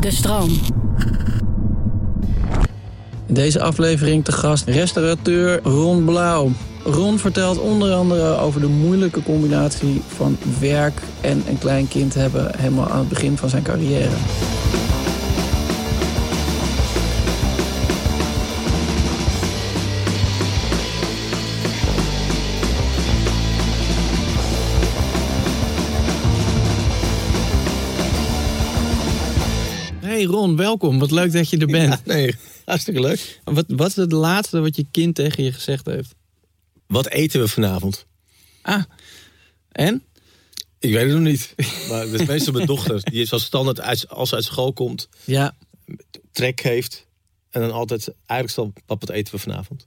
De stroom. In deze aflevering te gast restaurateur Ron Blauw. Ron vertelt onder andere over de moeilijke combinatie van werk en een klein kind hebben helemaal aan het begin van zijn carrière. Hey Ron, welkom. Wat leuk dat je er bent. Ja, nee, hartstikke leuk. Wat, wat is het laatste wat je kind tegen je gezegd heeft? Wat eten we vanavond? Ah, en? Ik weet het nog niet. Maar het is meestal mijn dochter. Die is als standaard uit, als ze uit school komt, Ja, trek heeft. En dan altijd, eigenlijk stel pap, wat eten we vanavond?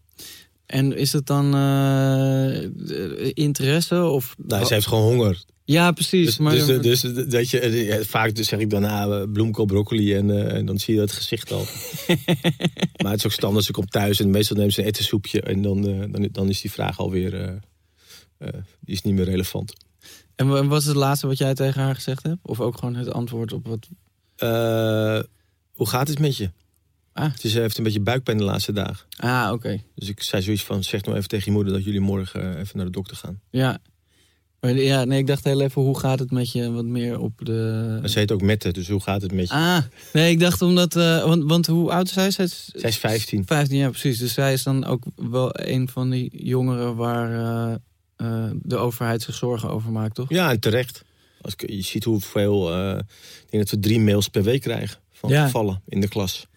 en is het dan eh, interesse of... Nou, ze heeft gewoon honger. Ja, precies. Dus, maar, dus, dus dat je, eh, ja, vaak dus zeg ik dan ah, bloemkool, broccoli en, eh, en dan zie je het gezicht al. maar het is ook standaard, ze komt thuis en meestal neemt ze een ettensoepje. En dan, eh, dan, dan is die vraag alweer, eh, eh, die is niet meer relevant. En wa- wat is het laatste wat jij tegen haar gezegd hebt? Of ook gewoon het antwoord op wat... Eh, hoe gaat het met je? Ah. Ze heeft een beetje buikpijn de laatste dagen. Ah, oké. Dus ik zei zoiets van, zeg nou even tegen je moeder dat jullie morgen eh, even naar de dokter gaan. Ja. Maar ja, nee, ik dacht heel even, hoe gaat het met je? Wat meer op de... Ze heet ook Mette, dus hoe gaat het met je? Ah, nee, ik dacht omdat... eh, want, want hoe oud is zij? Zij is Zij is 15. 15 jaar, precies. Dus zij is dan ook wel een van die jongeren waar eh, eh, de overheid zich zorgen over maakt, toch? Ja, en terecht. Als ik, je ziet hoeveel, ik denk dat we drie mails per week krijgen van Ja. gevallen in de klas.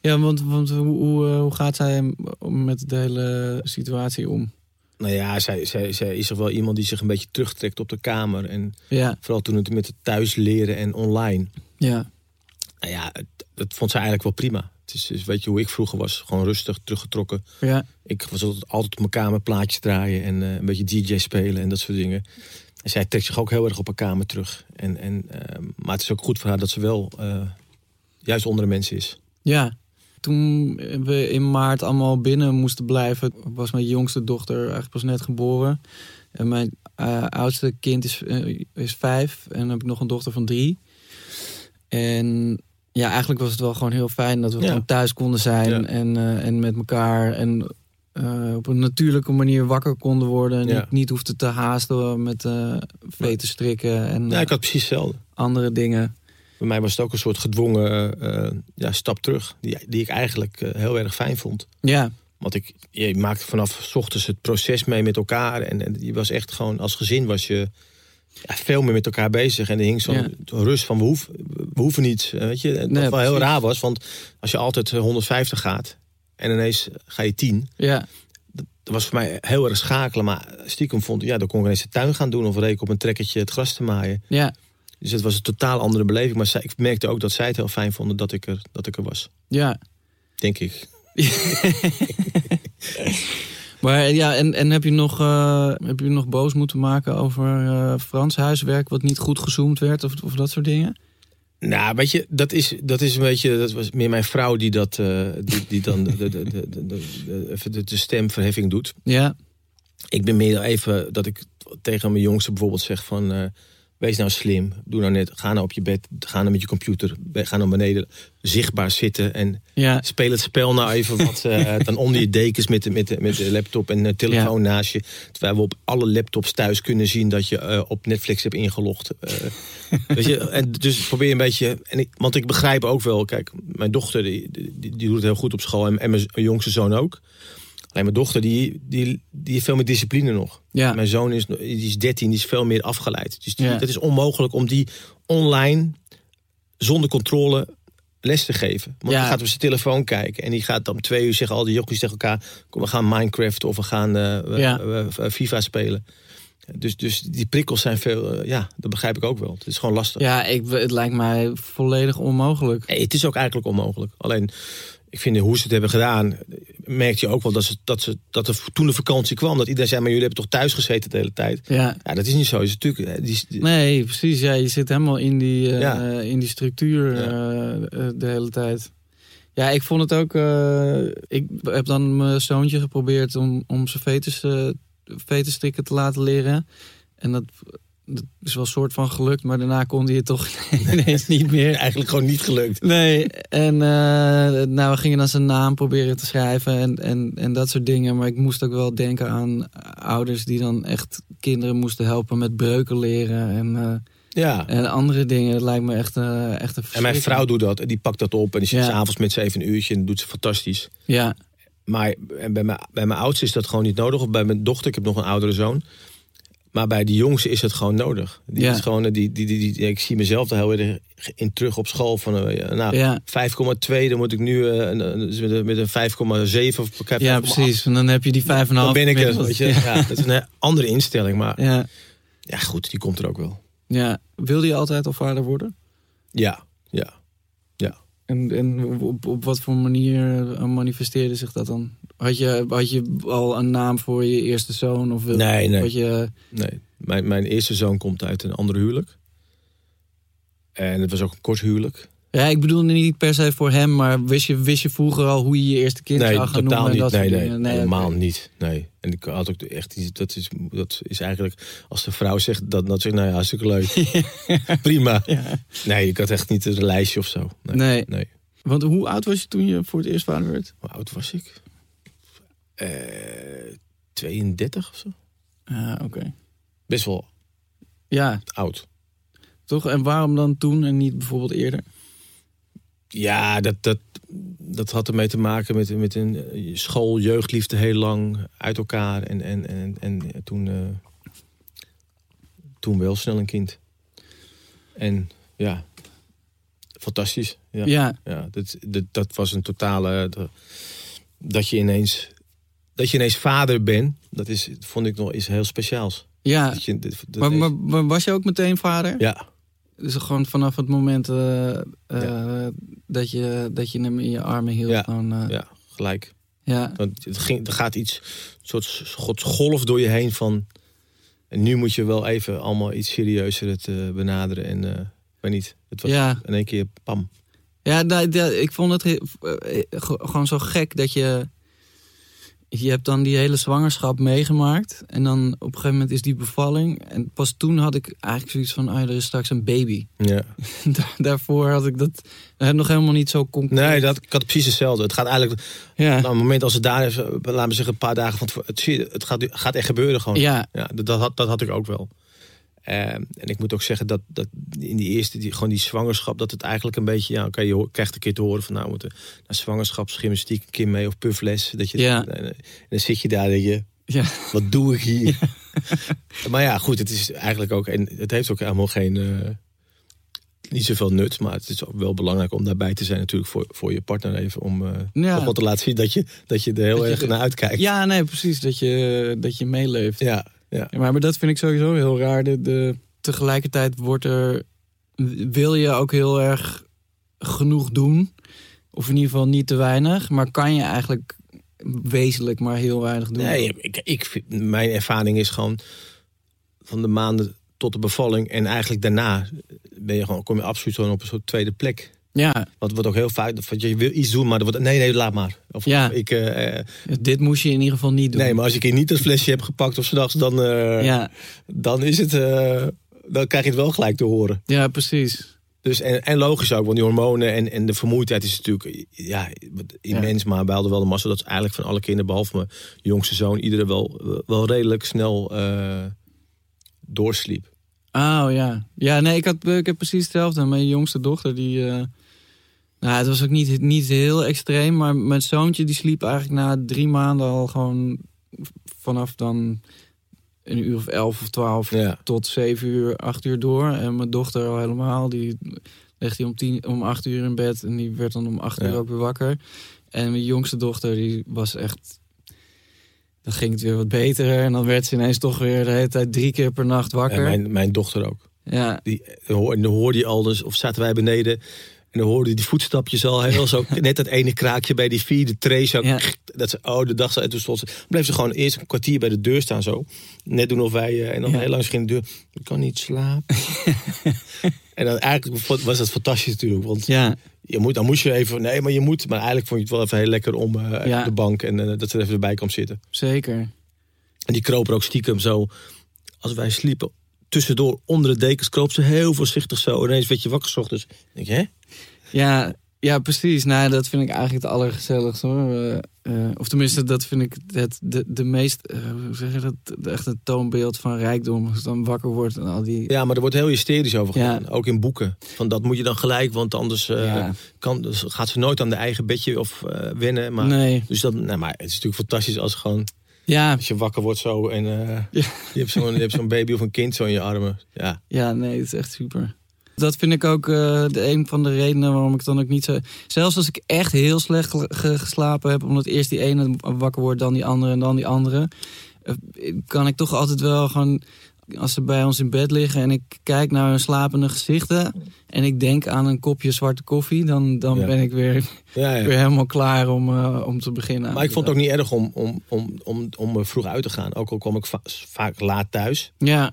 Ja, want, want hoe, hoe, hoe gaat zij met de hele situatie om? Nou ja, zij, zij, zij is toch wel iemand die zich een beetje terugtrekt op de kamer. En Ja, vooral toen het met het thuis leren en online. ja, Nou ja, het, dat vond zij eigenlijk wel prima. Het is, is, weet je hoe ik vroeger was? Gewoon rustig, teruggetrokken. ja. Ik was altijd, altijd op mijn kamer plaatjes draaien en eh, een beetje DJ spelen en dat soort dingen. En zij trekt zich ook heel erg op haar kamer terug. En, en, eh, maar het is ook goed voor haar dat ze wel eh, juist onder de mensen is. Ja, toen we in maart allemaal binnen moesten blijven, was mijn jongste dochter eigenlijk pas net geboren. En mijn eh, oudste kind is, eh, is vijf en dan heb ik nog een dochter van drie. En ja, eigenlijk was het wel gewoon heel fijn dat we Ja. gewoon thuis konden zijn Ja. en, eh, en met elkaar. En op een natuurlijke manier wakker konden worden. En Ja. niet, niet hoefden te haasten met eh veten strikken en Ja, ik had precies hetzelfde. andere dingen. Bij mij was het ook een soort gedwongen eh, ja, stap terug. Die, die ik eigenlijk eh, heel erg fijn vond. Ja, Want ik, je maakte vanaf ochtends het proces mee met elkaar. En, en je was echt gewoon, als gezin was je ja, veel meer met elkaar bezig. En er hing zo'n Ja. rust van, we hoeven, we hoeven niets. eh, Weet je? Dat Nee, wel heel raar was, want als je altijd eh, 150 gaat... en ineens ga je 10... ja, dat was voor mij heel erg schakelen. Maar stiekem vond ik, ja, dan kon ik ineens de tuin gaan doen... of reek ik op een trekkertje het gras te maaien. ja, Dus het was een totaal andere beleving. Maar zij, ik merkte ook dat zij het heel fijn vonden dat ik er, dat ik er was. ja. Denk ik. Maar ja, en, en heb, je nog, eh, heb je nog boos moeten maken over eh, Frans huiswerk wat niet goed gezoomd werd of, of dat soort dingen? Nou, weet je, dat is, dat is een beetje, dat was meer mijn vrouw die dat, eh, die, die dan de, de, de, de, stemverheffing doet. Ja, Ik ben meer even dat ik tegen mijn jongste bijvoorbeeld zeg van, Wees nou slim. Doe nou net. Ga nou op je bed. Ga nou met je computer. Ga naar beneden. Zichtbaar zitten. En Ja, speel het spel nou even wat. eh, dan onder je dekens met de, met de, met de laptop en de telefoon naast je. Terwijl we op alle laptops thuis kunnen zien dat je eh, op Netflix hebt ingelogd. Eh, weet je, en dus probeer een beetje. En ik, want ik begrijp ook wel. Kijk, mijn dochter die, die, die doet het heel goed op school. En, en mijn jongste zoon ook. Alleen mijn dochter die, die, die heeft veel meer discipline nog. ja. Mijn zoon is, die is 13, die is veel meer afgeleid. Dus die, Ja. het is onmogelijk om die online zonder controle les te geven. Want Ja. die gaat op zijn telefoon kijken en die gaat om twee uur zeggen al die jochies tegen elkaar: kom, we gaan Minecraft of we gaan eh, Ja. we- FIFA spelen. Dus, dus die prikkels zijn veel, eh, ja, dat begrijp ik ook wel. Het is gewoon lastig. ja ik, het lijkt mij volledig onmogelijk. Nee, het is ook eigenlijk onmogelijk. Alleen, ik vind hoe ze het hebben gedaan, merkte je ook wel dat, ze, dat, ze, dat er toen de vakantie kwam, dat iedereen zei: maar jullie hebben toch thuis gezeten de hele tijd? Ja. Ja, dat is niet zo. Is natuurlijk, eh, die, die- Nee, precies. Ja, je zit helemaal in die, eh, Ja. in die structuur Ja. eh, eh, de hele tijd. Ja, ik vond het ook... eh, ik heb dan mijn zoontje geprobeerd om, om zijn vetus, eh vetusstrikken te laten leren. En dat, dat is wel een soort van gelukt, maar daarna kon hij het toch ineens niet meer. eigenlijk gewoon niet gelukt. Nee, en eh, nou, we gingen dan zijn naam proberen te schrijven en, en, en dat soort dingen. Maar ik moest ook wel denken aan ouders die dan echt kinderen moesten helpen met breuken leren en, eh, Ja. en andere dingen. Dat lijkt me echt, eh, echt een En mijn vrouw doet dat. En die pakt dat op. En die zit Ja. s'avonds met z'n even een uurtje. En doet ze fantastisch. Ja, Maar bij, mijn, bij mijn oudste is dat gewoon niet nodig. Of bij mijn dochter. Ik heb nog een oudere zoon. Maar bij de jongste is het gewoon nodig. Die Ja. is gewoon, die, die, die, die- ik zie mezelf er heel erg in terug op school. Van, eh, nou, ja. 5,2. Dan moet ik nu eh, een- dus met een- met een 5,7. Of ik heb ja 5,8. precies. En dan heb je die vijf en een Dan half. ben ik er. Weet je. Ja. dat is een andere instelling. Maar Ja, ja, goed. Die komt er ook wel. ja. Wilde je altijd al vader worden? Ja. En, en op, op wat voor manier eh, manifesteerde zich dat dan? Had je, had je al een naam voor je eerste zoon? Of Nee, nee. Had je, Nee, mijn, mijn eerste zoon komt uit een ander huwelijk. En het was ook een kort huwelijk. Ja, ik bedoel niet per se voor hem, maar wist je, wist je vroeger al hoe je je eerste kind nee, zou gaan totaal noemen? en niet. dat Nee, nee, helemaal niet. Nee. En ik had ook echt dat is, dat is eigenlijk, als de vrouw zegt dat, dat zeg ik, nou ja, hartstikke leuk. Prima. Ja. Nee, ik had echt niet een lijstje of zo. Nee. Nee. nee. Want hoe oud was je toen je voor het eerst vader werd? Hoe oud was ik? Eh 32 of zo. Oké. Best wel Ja, oud. toch? En waarom dan toen en niet bijvoorbeeld eerder? Ja, dat, dat, dat had ermee te maken met, met een eh, school, jeugdliefde heel lang uit elkaar. En, en, en, en toen, eh, toen wel snel een kind. En ja, fantastisch. Ja, ja. Ja, dat, dat, dat was een totale... dat- Dat je ineens... Dat je inees vader bent, dat is, vond ik nog iets heel speciaals. ja. Dat je, dat, dat Maar, maar, maar was je ook meteen vader? ja, Dus gewoon vanaf het moment eh, eh, dat, je, dat je hem in je armen hield? Ja. Gewoon, eh, ja, gelijk. ja. Want het ging, er gaat iets, een soort soort golf door je heen van. En nu moet je wel even allemaal iets serieuzer het benaderen. En weet niet, het was Ja. in één keer pam. Ja, da- ik vond het he- ge- gewoon zo gek dat je... Je hebt dan die hele zwangerschap meegemaakt. En dan op een gegeven moment is die bevalling. En pas toen had ik eigenlijk zoiets van... Oh, er is straks een baby. Ja. Da- Daarvoor had ik dat eh, nog helemaal niet zo concreet. Nee, dat, ik had precies hetzelfde. Het gaat eigenlijk, Ja, nou, op het moment als het daar is, eh, laten we zeggen een paar dagen van het, zie je, het gaat, gaat echt gebeuren gewoon. ja, Ja, dat, dat, had, dat had ik ook wel. Eh, en ik moet ook zeggen dat, dat in die eerste, die, gewoon die zwangerschap, dat het eigenlijk een beetje, ja, oké, je krijgt een keer te horen van, nou, moeten naar zwangerschapsgymnastiek een keer mee of puffles. Dat je, Ja. en, en dan zit je daar, dat je, ja. wat doe ik hier? maar ja, goed, het is eigenlijk ook, en het heeft ook helemaal geen, eh, niet zoveel nut, maar het is ook wel belangrijk om daarbij te zijn natuurlijk voor, voor je partner even, om Ja. toch wel te laten zien dat je, dat je er heel Dat erg er- naar uitkijkt. ja, nee, precies. Dat je, dat je meeleeft. ja, ja. Ja, maar, maar dat vind ik sowieso heel raar. De, de, tegelijkertijd wordt er, wil je ook heel erg genoeg doen. Of in ieder geval niet te weinig. Maar kan je eigenlijk wezenlijk maar heel weinig doen. Nee, ik, ik mijn ervaring is gewoon van de maanden tot de bevalling en eigenlijk daarna ben je gewoon, kom je absoluut gewoon op een soort tweede plek. Ja, Wat wordt ook heel vaak, dat je wil iets doen, maar wordt, nee, nee, laat maar. Of Ja. ik, eh, eh, dit moest je in ieder geval niet doen. nee, maar als ik hier niet dat flesje heb gepakt of s'nachts, dan, eh, Ja, dan is het, dan krijg je het wel gelijk te horen. Ja, precies. Dus, en, en logisch ook, want die hormonen en, en de vermoeidheid is natuurlijk ja, immens. Maar wij hadden wel de massa dat eigenlijk van alle kinderen, behalve mijn jongste zoon, iedereen wel, wel redelijk snel doorsliep. Oh ja. Ja, nee, ik, had, ik heb precies hetzelfde. Mijn jongste dochter, die. Nou, het was ook niet, niet heel extreem, maar mijn zoontje die sliep eigenlijk na drie maanden al gewoon vanaf dan een uur of elf of twaalf Ja. tot zeven uur, acht uur door. En mijn dochter al helemaal, die ligt hij om, tien, om acht uur in bed en die werd dan om acht Ja. uur ook weer wakker. En mijn jongste dochter, die was echt. Dan ging het weer wat beter en dan werd ze ineens toch weer de hele tijd drie keer per nacht En wakker. mijn, mijn dochter ook. Ja, Die, en dan hoorde je al, dus, of zaten wij beneden. En dan hoorde je die voetstapjes al heel zo. net dat ene kraakje bij die vierde tray zo. Ja. Dat ze, oh, de dag. En toen stond ze, bleef ze gewoon eerst een kwartier bij de deur staan zo. Net doen of wij. eh, en dan Ja. heel lang ging de deur. Ik kan niet slapen. en dan eigenlijk was dat fantastisch natuurlijk. Want ja, je moet, dan moest je even. Nee, maar je moet. Maar eigenlijk vond je het wel even heel lekker om Ja. op de bank. En eh, dat ze er even bij kwam zitten. zeker. En die kroop er ook stiekem zo. Als wij sliepen. Tussendoor onder de dekens kroop ze heel voorzichtig zo. Ineens werd je wakker 's ochtends. Ik denk je, hè? Ja, ja, precies. Nou, dat vind ik eigenlijk het allergezelligste hoor. Eh, of tenminste, dat vind ik het, de, de meest, eh, hoe zeg je dat, echt een toonbeeld van rijkdom. Als je dan wakker wordt en al die... Ja, maar er wordt heel hysterisch over Ja. gedaan. Ook in boeken. Van dat moet je dan gelijk, want anders eh, Ja. kan, dus gaat ze nooit aan de eigen bedje of wennen. Maar, nee. Dus dat, nou, maar het is natuurlijk fantastisch als gewoon Ja, als je wakker wordt zo en Ja. je hebt zo'n zo'n baby of een kind zo in je armen. Ja, ja, nee, het is echt super. Dat vind ik ook eh, de, een van de redenen waarom ik dan ook niet zo... Zelfs als ik echt heel slecht ge- ge- geslapen heb... omdat eerst die ene wakker wordt, dan die andere en dan die andere... eh, kan ik toch altijd wel gewoon... Als ze bij ons in bed liggen en ik kijk naar hun slapende gezichten... en ik denk aan een kopje zwarte koffie... dan, dan Ja. ben ik weer, ja, ja. weer helemaal klaar om, eh, om te beginnen. Maar ik vond het ook niet erg om, om, om, om, om vroeg uit te gaan. Ook al kwam ik va- vaak laat thuis. Ja,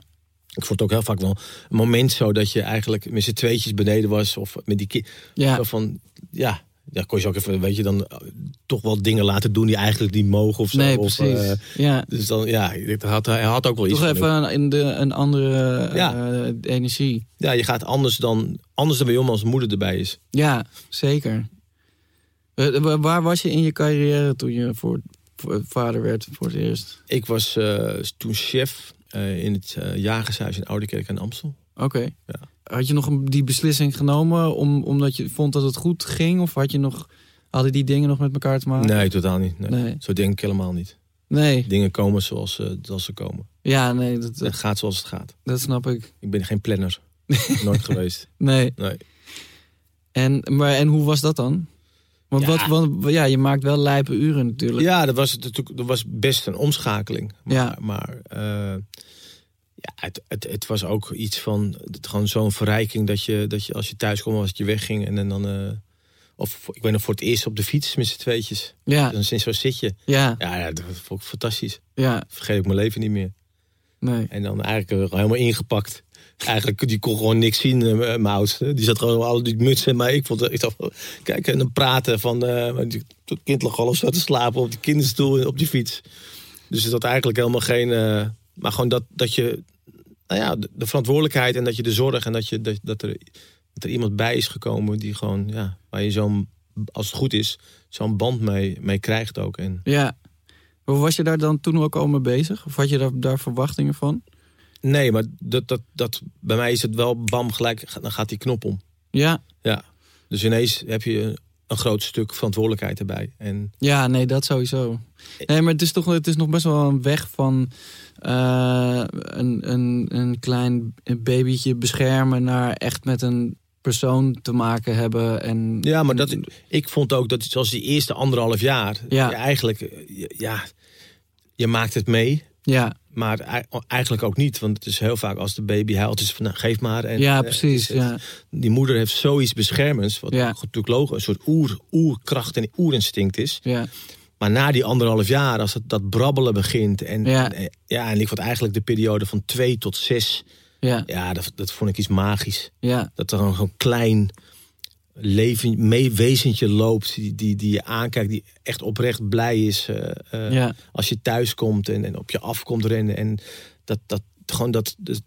Ik vond het ook heel vaak wel een moment zo dat je eigenlijk met z'n tweetjes beneden was. Of met die kind. ja, van, ja, ja, kon je ze ook even, weet je, dan eh, toch wel dingen laten doen die eigenlijk niet mogen of zo. nee, of, precies. eh, ja. dus dan, ja, het had, hij had ook wel iets. Toch even een, in de, een andere eh, Ja. energie. Ja, je gaat anders dan, anders dan bij om als moeder erbij is. Ja, zeker. Wa- waar was je in je carrière toen je voor, voor vader werd voor het eerst? Ik was toen chef eh, in het eh, jagershuis in Oudekerk en Amstel. Oké. Ja. Had je nog die beslissing genomen om, omdat je vond dat het goed ging? Of had je nog, hadden die dingen nog met elkaar te maken? Nee, totaal niet. Nee. Nee. Zo denk ik helemaal niet. Nee. Dingen komen zoals, eh, zoals ze komen. Ja, nee, dat, Het gaat zoals het gaat. dat snap ik. Ik ben geen planner. Nooit geweest. Nee. Nee. En, maar, en hoe was dat dan? Want, Ja. wat, want ja, je maakt wel lijpe uren natuurlijk. Ja, dat was, natuurlijk- dat was best een omschakeling. Maar, Ja. maar eh, ja, het, het, het was ook iets van het, gewoon zo'n verrijking dat je, dat je als je thuis kwam, als het je wegging en, dan. dan eh, of ik weet nog voor het eerst op de fiets met z'n tweetjes. Ja, Dan sinds zo zit je. ja, Ja, ja, dat vond ik fantastisch. ja, vergeet ik mijn leven niet meer. nee. En dan eigenlijk helemaal ingepakt. Eigenlijk, die kon gewoon niks zien, eh, oudste. Die zat gewoon al die mutsen. Maar ik vond, ik dacht, van, kijk, en dan praten van... eh, het kind lag al of zo te slapen op die kinderstoel op die fiets. Dus het had eigenlijk helemaal geen... eh, maar gewoon dat, dat je... Nou ja, de, de verantwoordelijkheid en dat je de zorg... en dat, je, dat, dat, er, dat er iemand bij is gekomen die gewoon... Ja, waar je zo'n, als het goed is, zo'n band mee, mee krijgt ook. En, Ja. Was je daar dan toen ook al mee bezig? Of had je daar, daar verwachtingen van? Nee, maar dat, dat, dat, bij mij is het wel bam gelijk... Dan gaat die knop om. Ja, Ja, dus ineens heb je een groot stuk verantwoordelijkheid erbij. En ja nee, dat sowieso. Nee, maar het is toch het is nog best wel een weg van eh, een, een, een klein babytje beschermen naar echt met een persoon te maken hebben. En, ja, maar dat, ik vond ook dat zoals die eerste anderhalf jaar, Ja. eigenlijk, eh, ja, je maakt het mee. Ja, Maar ei- eigenlijk ook niet, want het is heel vaak als de baby huilt, is van nou, geef maar. En, ja eh, precies. Ja. Die moeder heeft zoiets beschermends, wat Ja. natuurlijk logisch, een soort oer, oerkracht en oerinstinct is. Ja. Maar na die anderhalf jaar, als het, dat brabbelen begint. En Ja. en, ja, en ik vond eigenlijk de periode van twee tot zes. Ja. Ja, dat, dat vond ik iets magisch. Ja. Dat er een, een klein leven, mee wezentje loopt. Die, die, die je aankijkt. Die echt oprecht blij is. eh, eh, Ja. Als je thuis komt en, en op je afkomt rennen. En dat, dat, gewoon dat, dat,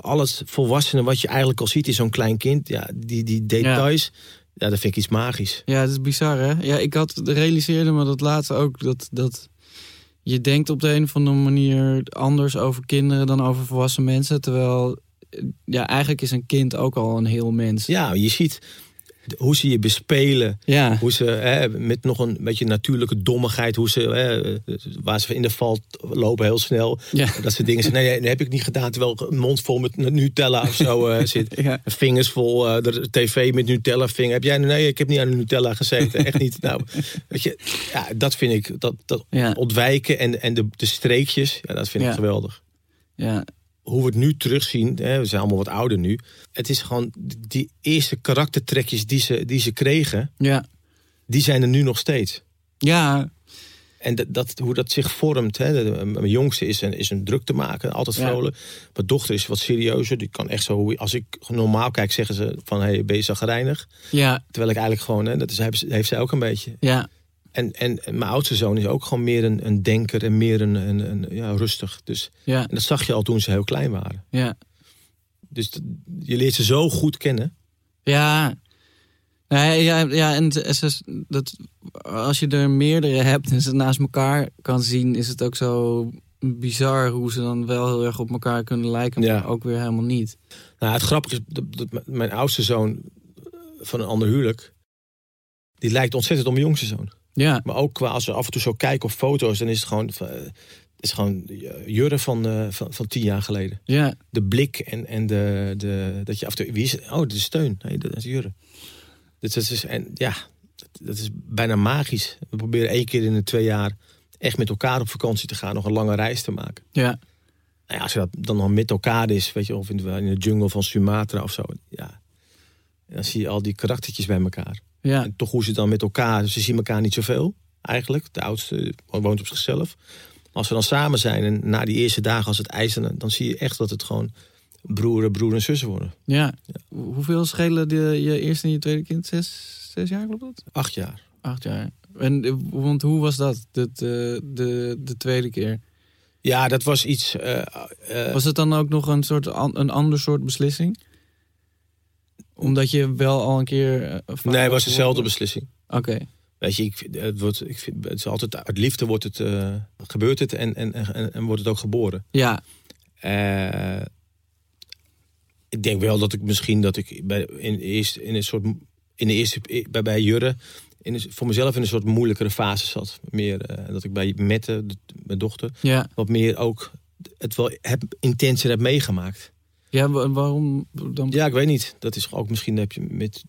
alles volwassene wat je eigenlijk al ziet in zo'n klein kind. Ja, die, die details, ja. dat vind ik iets magisch. Ja, dat is bizar hè. Ja, ik had realiseerde me dat laatste ook dat, dat je denkt op de een of andere manier anders over kinderen dan over volwassen mensen. Terwijl ja, eigenlijk is een kind ook al een heel mens. Ja, je ziet hoe ze je bespelen. Ja. Hoe ze hè, met nog een beetje natuurlijke dommigheid, hoe ze, hè, waar ze in de val lopen heel snel. Ja. Dat ze dingen zeggen, nee, dat heb ik niet gedaan. Terwijl een mond vol met Nutella of zo uh, zit. Ja. Vingers vol, uh, de tv met Nutella vinger. Heb jij, nee, ik heb niet aan de Nutella gezeten. Echt niet. Nou, weet je, ja, dat vind ik, dat, dat ontwijken en, en de, de streekjes, ja, dat vind ik geweldig Ja, hoe we het nu terugzien, hè, we zijn allemaal wat ouder nu. Het is gewoon die eerste karaktertrekjes die ze, die ze kregen, ja. die zijn er nu nog steeds. Ja, En dat, dat, hoe dat zich vormt. Hè. De- mijn jongste is een, is een druk te maken, altijd Ja. vrolijk. Mijn dochter is wat serieuzer. Die kan echt zo, als ik normaal kijk, zeggen ze van hey, ben je zagrijnig? ja, Terwijl ik eigenlijk gewoon, hè, dat is, heeft, heeft zij ook een beetje. ja. En, en mijn oudste zoon is ook gewoon meer een, een denker en meer een, een, een ja, rustig. Dus, Ja, en dat zag je al toen ze heel klein waren. ja. Dus dat- je leert ze zo goed kennen. Ja. Nee, ja, ja, en het is- dat, als je er meerdere hebt en ze naast elkaar kan zien, is het ook zo bizar hoe ze dan wel heel erg op elkaar kunnen lijken, Ja. maar ook weer helemaal niet. Nou, het grappige is dat, mijn oudste zoon van een ander huwelijk, die lijkt ontzettend op mijn jongste zoon. Ja, Maar ook qua als we af en toe zo kijken op foto's, dan is het gewoon, eh, het is gewoon eh, Jurre van, eh, van, van tien jaar geleden. ja, De blik en, en de, de, dat je af en toe, wie is het? Oh, is Steun. Nee, dat is Jurre. Dus dat is, en ja, dat, is bijna magisch. We proberen één keer in de twee jaar echt met elkaar op vakantie te gaan, nog een lange reis te maken. ja, Nou ja, als je dat dan nog met elkaar is, weet je, of in de, in de jungle van Sumatra of zo. Ja, dan zie je al die karaktertjes bij elkaar. Ja, En toch hoe ze dan met elkaar, ze zien elkaar niet zoveel eigenlijk. De oudste woont op zichzelf. Als we dan samen zijn en na die eerste dagen als het ijs, dan, zie je echt dat het gewoon broer, broer en zus worden. ja. Hoeveel schelen de, je eerste en je tweede kind? Zes, zes jaar, klopt dat? Acht jaar. Acht jaar. En, eh, want hoe was dat, de, de, de, de tweede keer? Ja, dat was iets. eh, eh, Was het dan ook nog een, soort, an- een ander soort beslissing? Omdat je wel al een keer... eh, nee, het was dezelfde beslissing. Oké, Weet je, ik, vind- het, wordt, ik vind, het is altijd uit liefde wordt het, eh, gebeurt het en, en, en, en wordt het ook geboren. ja, Eh, ik denk wel dat ik misschien dat ik bij, in, eerst, in een soort in de eerste bij, bij Jurre in een, voor mezelf in een soort moeilijkere fase zat. Meer dat ik bij Mette, de- mijn dochter, ja. wat meer ook het wel heb, intenser heb meegemaakt. Ja, wa- waarom dan? Ja, ik weet niet. Dat is ook misschien heb je met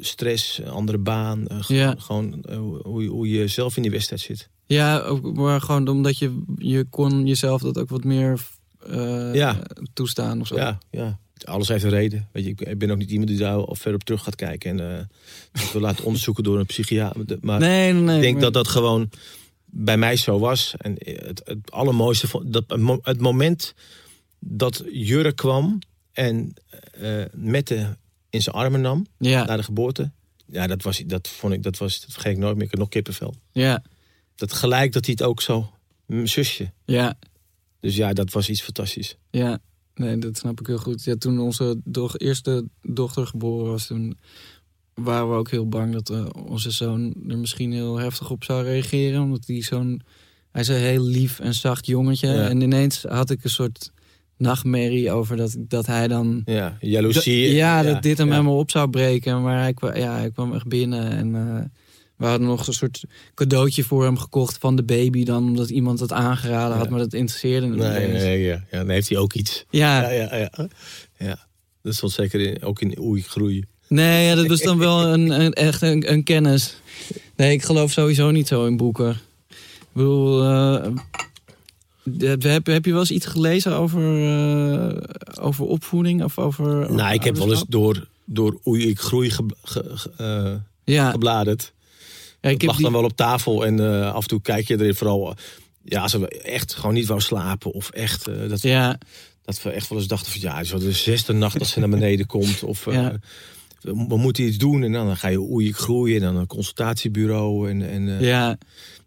stress, andere baan, eh, gewoon, Ja. gewoon eh, hoe, je- hoe je zelf in die wedstrijd zit. Ja, maar gewoon omdat je, je kon jezelf dat ook wat meer eh, Ja. toestaan of zo. Ja, ja. Alles heeft een reden. Weet je, ik- ben ook niet iemand die daar al verder op terug gaat kijken en dat wil laten onderzoeken door een psychiater. Maar Nee, nee, ik denk maar- dat dat gewoon bij mij zo was. En het, het allermooiste van dat het moment dat Jurre kwam en eh Mette in zijn armen nam Ja, na de geboorte. Ja, dat was dat vond ik dat was dat vergeet ik nooit meer. Ik heb nog kippenvel. ja, Dat gelijk dat hij het ook zo mijn zusje. ja, Dus ja, dat was iets fantastisch. ja. Nee, dat snap ik heel goed. Ja, toen onze doch, eerste dochter geboren was, toen waren we ook heel bang dat eh, onze zoon er misschien heel heftig op zou reageren. Omdat hij zo'n... Hij is een heel lief en zacht jongetje. Ja. En ineens had ik een soort nachtmerrie over dat, dat hij dan... Ja, jaloezie. ja, dat dit hem ja. helemaal op zou breken. Maar hij, kwa- ja, hij kwam echt binnen en eh, we hadden nog een soort cadeautje voor hem gekocht van de baby dan. Omdat iemand dat aangeraden had, Ja. maar dat interesseerde hem niet Nee, eens. nee, ja. ja. Dan heeft hij ook iets. Ja, Ja, ja, ja. ja. Dat stond zeker in, ook in Oei groeien. nee, ja, dat was dan wel een, een, echt een, een kennis. Nee, ik geloof sowieso niet zo in boeken. Ik bedoel, eh, heb, heb, heb je wel eens iets gelezen over, eh, over opvoeding? Of over, over nou, ik heb wel eens door, door Oei ik groei ge, ge- ge- eh, Ja, gebladerd. ja, ik lag die, dan wel op tafel en eh, af en toe kijk je erin vooral... eh, ja, als we echt gewoon niet wou slapen of echt... eh, dat, ja, dat we echt wel eens dachten van... Ja, wel de zesde nacht dat ze naar beneden komt. Of, eh, Ja. we, we moeten iets doen. En dan ga je oei, ik groeien. En dan een consultatiebureau. En, en eh, Ja,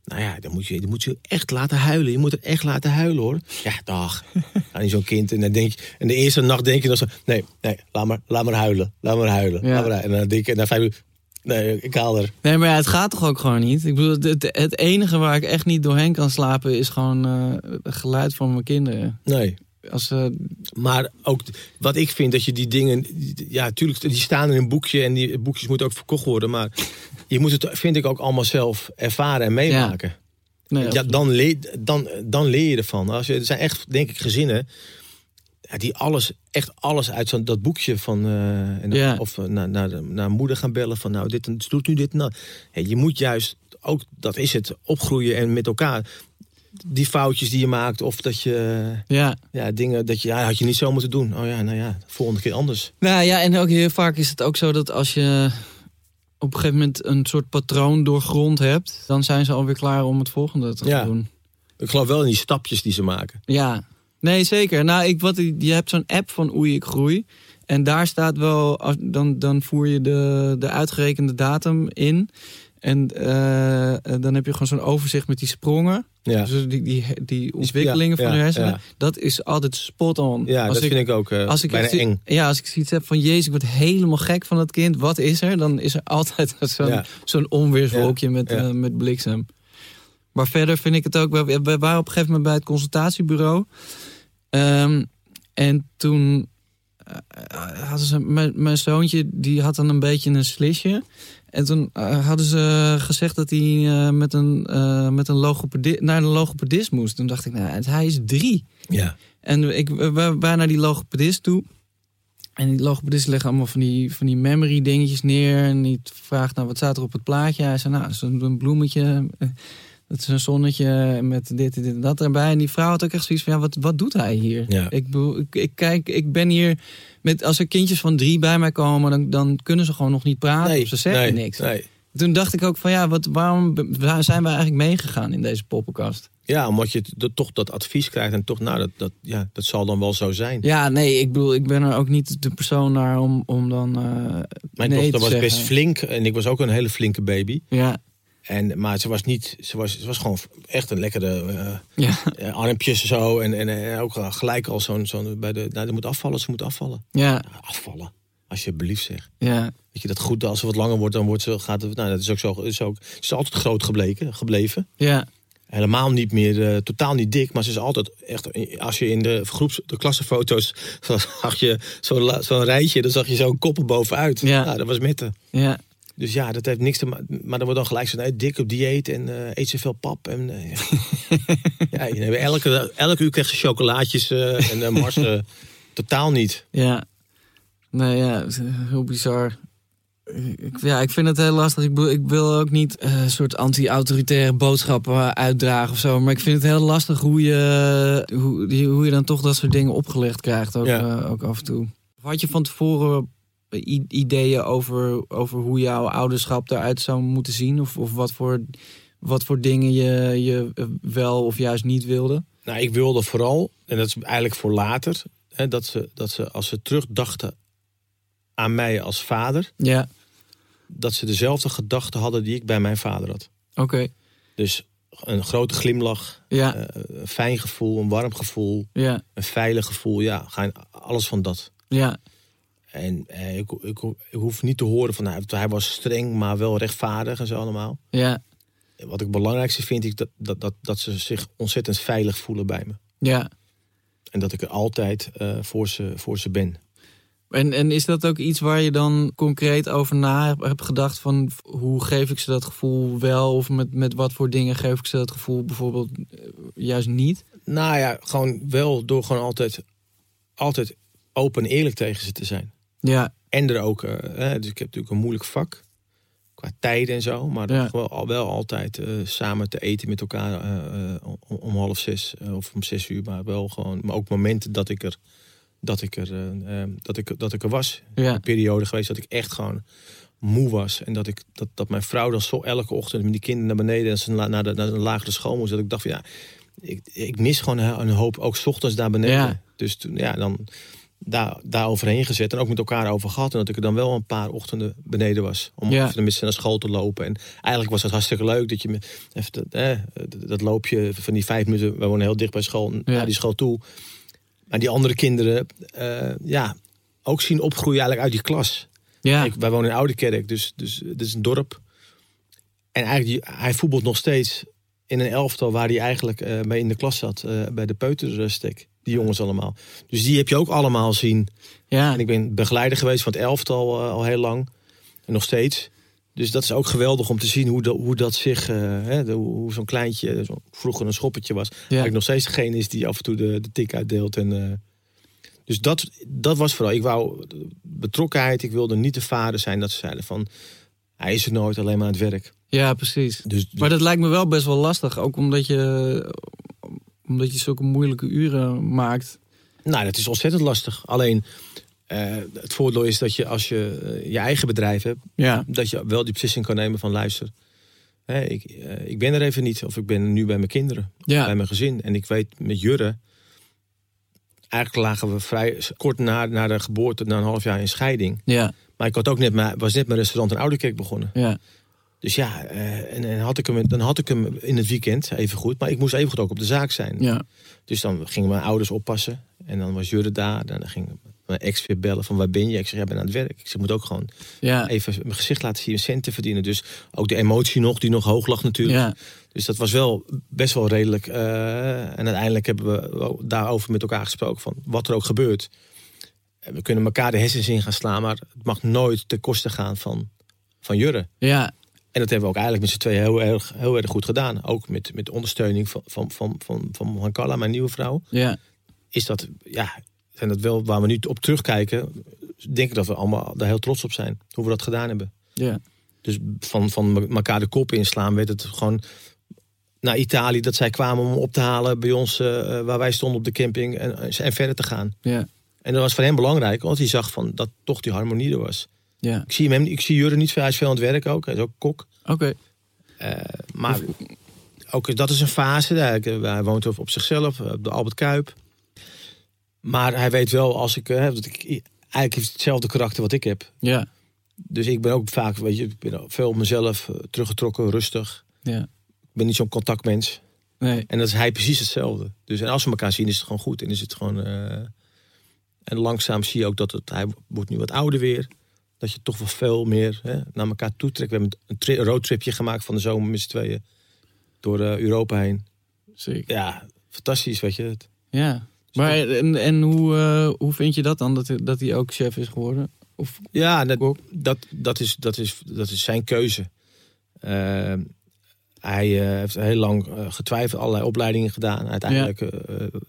nou ja, dan moet, je, dan moet je echt laten huilen. Je moet het echt laten huilen hoor. Ja, dag. Ga niet zo'n kind. En dan denk je, en de eerste nacht denk je dan zo, nee, nee, laat maar, laat maar huilen. Laat maar huilen. Ja. Laat maar huilen. En dan denk je, na vijf uur, nee, ik haal er. nee, maar ja, het gaat toch ook gewoon niet. Ik bedoel, het, het enige waar ik echt niet doorheen kan slapen is gewoon eh, het geluid van mijn kinderen. Nee. Als ze Maar ook wat ik vind dat je die dingen, ja, tuurlijk, die staan in een boekje en die boekjes moeten ook verkocht worden. Maar je moet het, vind ik, ook allemaal zelf ervaren en meemaken. nee, Ja, dan, leer, dan, dan leer je ervan. Als je, er zijn echt, denk ik, gezinnen die alles, echt alles uit zo'n dat boekje van. eh, en Ja. Of eh, naar, naar, naar moeder gaan bellen van, nou, dit doet nu dit. Hé, je moet juist ook, dat is het, opgroeien en met elkaar. Die foutjes die je maakt, of dat je ja. ja, dingen dat je, ja, had je niet zo moeten doen. Oh ja, nou ja, volgende keer anders. Nou ja, en ook heel vaak is het ook zo dat als je op een gegeven moment een soort patroon doorgrond hebt, dan zijn ze alweer klaar om het volgende te Ja. doen. Ik geloof wel in die stapjes die ze maken. Ja, nee zeker. Nou, ik, wat, je hebt zo'n app van Oei ik groei. En daar staat wel, dan, dan voer je de, de uitgerekende datum in. En eh, dan heb je gewoon zo'n overzicht met die sprongen. Ja, Dus die, die, die ontwikkelingen ja, van de ja, hersenen. Dat is altijd spot on. ja Als dat vind ik ook eh als ik bijna eng. Ja, als ik zoiets heb van jezus, ik word helemaal gek van dat kind. Wat is er? Dan is er altijd zo'n zo'n onweerswolkje met, eh, met bliksem. Maar verder vind ik het ook... We, we waren op een gegeven moment bij het consultatiebureau. Ehm, en toen hadden ze... Mijn, mijn zoontje, die had dan een beetje een slisje. En toen eh, hadden ze gezegd dat hij eh, met een, eh, met een logopedi- naar een logopedist moest. Toen dacht ik, nou, hij is drie. Ja. En ik, waren naar die logopedist toe. En die logopedist legt allemaal van die, van die memory dingetjes neer. En die vraagt, nou, wat staat er op het plaatje? Hij zei, nou, een bloemetje. Dat is een zonnetje met dit en dit en dat erbij. En die vrouw had ook echt zoiets van, ja, wat, wat doet hij hier? Ja. Ik, bedoel, ik, ik kijk, ik ben hier... Met, als er kindjes van drie bij mij komen, dan, dan kunnen ze gewoon nog niet praten. of ze zeggen nee, niks. Nee. Toen dacht ik ook van, ja, wat, waarom zijn we eigenlijk meegegaan in deze poppenkast? Ja, omdat je toch dat advies krijgt en toch, nou, dat, dat, ja, dat zal dan wel zo zijn. Ja, nee, ik bedoel, ik ben er ook niet de persoon naar om, om dan eh Mijn nee dochter te was zeggen. best flink en ik was ook een hele flinke baby. Ja, En, maar ze was niet, ze was, ze was gewoon echt een lekkere eh, ja, eh, armpjes zo. En, en, en ook gelijk al zo'n, zo'n bij de, nou, ze moet afvallen, ze moet afvallen. ja, afvallen, alsjeblieft zeg. ja, Weet je, dat goed, als ze wat langer wordt, dan wordt ze, gaat het, nou, dat is ook zo, is ook, ze is altijd groot gebleken, gebleven. ja, Helemaal niet meer, eh, totaal niet dik, maar ze is altijd echt, als je in de groeps, de klassenfoto's, zag je zo'n zo'n rijtje, dan zag je zo'n koppen bovenuit. Ja. Nou, dat was Mette. ja. Dus ja, dat heeft niks te maken. Maar dan wordt dan gelijk zo nee, dik op dieet en eh, eet zoveel pap. En, eh, ja. elke, elke uur krijg je chocolaatjes eh, en uh, Mars eh, totaal niet. ja. Nee, ja, heel bizar. Ik, ja, ik vind het heel lastig. Ik, ik wil ook niet een soort anti-autoritaire boodschappen uitdragen of zo. Maar ik vind het heel lastig hoe je, hoe, hoe je dan toch dat soort dingen opgelegd krijgt. Ook, Ja. ook af en toe. Had je van tevoren ideeën over, over hoe jouw ouderschap eruit zou moeten zien? Of, of wat, voor, wat voor dingen je, je eh, wel of juist niet wilde? Nou, ik wilde vooral, en dat is eigenlijk voor later, hè, dat, ze, dat ze als ze terugdachten aan mij als vader, Ja, dat ze dezelfde gedachten hadden die ik bij mijn vader had. oké. Dus een grote glimlach, Ja, eh, een fijn gevoel, een warm gevoel, ja, een veilig gevoel. Ja, alles van dat. ja, En eh, ik, ik, ik hoef niet te horen van nou, hij was streng, maar wel rechtvaardig en zo allemaal. ja, Wat ik het belangrijkste vind, is dat, dat, dat, dat ze zich ontzettend veilig voelen bij me. ja. En dat ik er altijd eh, voor, ze, voor ze ben. En, en is dat ook iets waar je dan concreet over na hebt- hebt gedacht van hoe geef ik ze dat gevoel wel of met, met wat voor dingen geef ik ze dat gevoel bijvoorbeeld eh, juist niet? Nou ja, gewoon wel door gewoon altijd, altijd open en eerlijk tegen ze te zijn. Ja, En er ook, eh, dus ik heb natuurlijk een moeilijk vak. Qua tijden en zo. Maar Ja. wel, al wel altijd eh, samen te eten met elkaar eh, om, om half zes of om zes uur. Maar wel gewoon, maar ook momenten dat ik er, dat ik er, dat ik, dat ik er was. ja, Een periode geweest dat ik echt gewoon moe was. En dat, ik, dat, dat mijn vrouw dan zo elke ochtend met die kinderen naar beneden en ze na- naar de, naar de lagere school moest. Dat ik dacht van ja, ik, ik mis gewoon een hoop, ook ochtends daar beneden. Ja. Dus toen, ja, dan, daar, daar overheen gezet en ook met elkaar over gehad. En dat ik er dan wel een paar ochtenden beneden was. Om Ja. even naar school te lopen. En eigenlijk was het hartstikke leuk dat je even dat, eh, dat loopje van die vijf minuten. We wonen heel dicht bij school, naar die school toe. Maar die andere kinderen, eh, ja, ook zien opgroeien eigenlijk uit die klas. Ja, Kijk, wij wonen in Oudekerk, dus, dus het is een dorp. En eigenlijk, hij voetbalt nog steeds in een elftal waar hij eigenlijk eh, mee in de klas zat. eh, bij de peuterstek. Die jongens allemaal. Dus die heb je ook allemaal zien. ja. En ik ben begeleider geweest van het elftal eh, al heel lang. En nog steeds. Dus dat is ook geweldig om te zien hoe, dat hoe dat zich... eh, hè, de- hoe zo'n kleintje, zo vroeger een schoppertje was. Ja. Eigenlijk nog steeds degene is die af en toe de, de tik uitdeelt. En, eh, dus dat, dat was vooral. Ik wou betrokkenheid. Ik wilde niet de vader zijn dat ze zeiden van... Hij is er nooit alleen maar aan het werk. ja, precies. Dus, Maar dat lijkt me wel best wel lastig. Ook omdat je, omdat je zulke moeilijke uren maakt. Nou, dat is ontzettend lastig. Alleen eh, het voordeel is dat je als je eh, je eigen bedrijf hebt... Ja, dat je wel die beslissing kan nemen van luister. Hè, ik, eh, ik ben er even niet. Of ik ben nu bij mijn kinderen. ja, Bij mijn gezin. En ik weet met Jurre... Eigenlijk lagen we vrij kort na, na de geboorte, na een half jaar in scheiding. ja, Maar ik had ook net mijn, was net mijn restaurant in Ouderkerk begonnen. ja. Dus ja, eh, en, en had ik hem, dan had ik hem in het weekend even goed. Maar ik moest even goed ook op de zaak zijn. ja. Dus dan gingen mijn ouders oppassen. En dan was Jurre daar. Dan ging mijn ex weer bellen van waar ben je? Ik zeg, ja, ben aan het werk. Ik zeg, moet ook gewoon ja. even mijn gezicht laten zien, centen verdienen. Dus ook de emotie nog, die nog hoog lag natuurlijk. ja. Dus dat was wel best wel redelijk. eh, en uiteindelijk hebben we daarover met elkaar gesproken van wat er ook gebeurt. We kunnen elkaar de hersens in gaan slaan, maar het mag nooit ten koste gaan van, van Jurre. ja. En dat hebben we ook eigenlijk met z'n tweeën heel erg, heel erg goed gedaan. Ook met, met ondersteuning van, van, van, van, van Hankala, mijn nieuwe vrouw. ja. Is dat, ja, zijn dat wel waar we nu op terugkijken. Denk ik dat we allemaal daar heel trots op zijn. Hoe we dat gedaan hebben. ja. Dus van, van elkaar de kop inslaan werd het gewoon naar Italië. Dat zij kwamen om op te halen bij ons eh, waar wij stonden op de camping. En, en verder te gaan. ja. En dat was voor hem belangrijk. Want hij zag van dat toch die harmonie er was. Ja. Ik zie hem, ik zie Jurre niet veel. Hij is veel aan het werk ook. Hij is ook kok. Oké. Eh, maar ook dat is een fase. Hij, hij woont op, op zichzelf, op de Albert Kuip. Maar hij weet wel als ik, eh, dat ik eigenlijk heeft hetzelfde karakter wat ik heb. Ja, Dus ik ben ook vaak, weet je, ik ben veel op mezelf eh, teruggetrokken, rustig. ja. Ik ben niet zo'n contactmens. Nee. En dat is hij precies hetzelfde. Dus en als we elkaar zien, is het gewoon goed. En is het gewoon. eh, en langzaam zie je ook dat het, hij wordt nu wat ouder weer. Dat je toch wel veel meer hè, naar elkaar toe trekt. We hebben een tri- roadtripje gemaakt van de zomer met z'n tweeën. Door eh, Europa heen. Zeker. Ja, fantastisch, weet je. Het- Ja. Maar en, en hoe, eh, hoe vind je dat dan, dat, dat hij ook chef is geworden? Of, Ja, dat, dat, dat, is, dat, is, dat is zijn keuze. Eh, hij eh, heeft heel lang getwijfeld, allerlei opleidingen gedaan. Uiteindelijk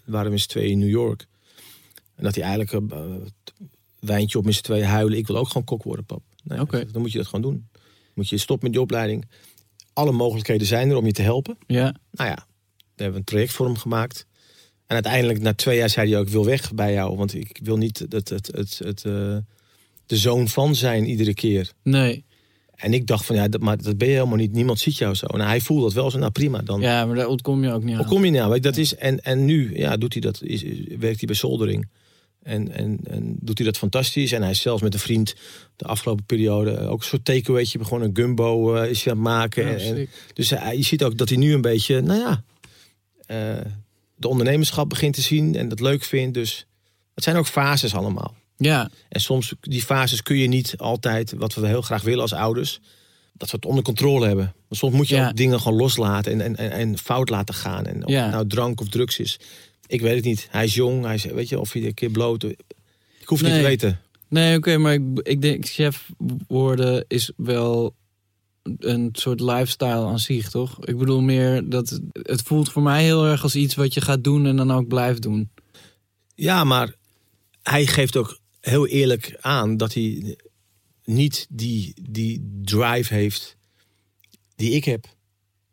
waren we z'n tweeën in New York. En dat hij eigenlijk wijntje op met z'n tweeën huilen. Ik wil ook gewoon kok worden, pap. Nee. Dan moet je dat gewoon doen. Moet je stoppen met die opleiding. Alle mogelijkheden zijn er om je te helpen. ja, Nou ja, daar hebben we een traject voor hem gemaakt. En uiteindelijk, na twee jaar, zei hij ook: Ik wil weg bij jou. Want ik wil niet het, het, het, het, eh, de zoon van zijn iedere keer. nee. En ik dacht van ja, dat, maar dat ben je helemaal niet. Niemand ziet jou zo. En hij voelde dat wel zo. Nou prima, dan Ja, maar daar ontkom je ook niet hoe aan. kom je nou? Weet, dat is, en, en nu ja, doet hij dat, is, is- werkt hij bij soldering. En, en, en doet hij dat fantastisch. En hij is zelfs met een vriend de afgelopen periode ook een soort takeawaytje begonnen. Een gumbo eh, is hij aan het maken. Ja, En- dus hij, je ziet ook dat hij nu een beetje, nou ja, eh, de ondernemerschap begint te zien en dat leuk vindt. Dus het zijn ook fases allemaal. Ja, En soms, die fases kun je niet altijd, wat we heel graag willen als ouders, dat we het onder controle hebben. Maar soms moet je Ja. ook dingen gewoon loslaten en, en, en, en fout laten gaan. En of Ja. het nou drank of drugs is. Ik weet het niet. Hij is jong, hij is, weet je, of hij een keer bloot. Ik hoef niet te weten. nee, oké, maar ik, ik denk chef worden is wel een soort lifestyle aan zich, toch? Ik bedoel meer dat het voelt voor mij heel erg als iets wat je gaat doen en dan ook blijft doen. Ja, maar hij geeft ook heel eerlijk aan dat hij niet die, die drive heeft die ik heb.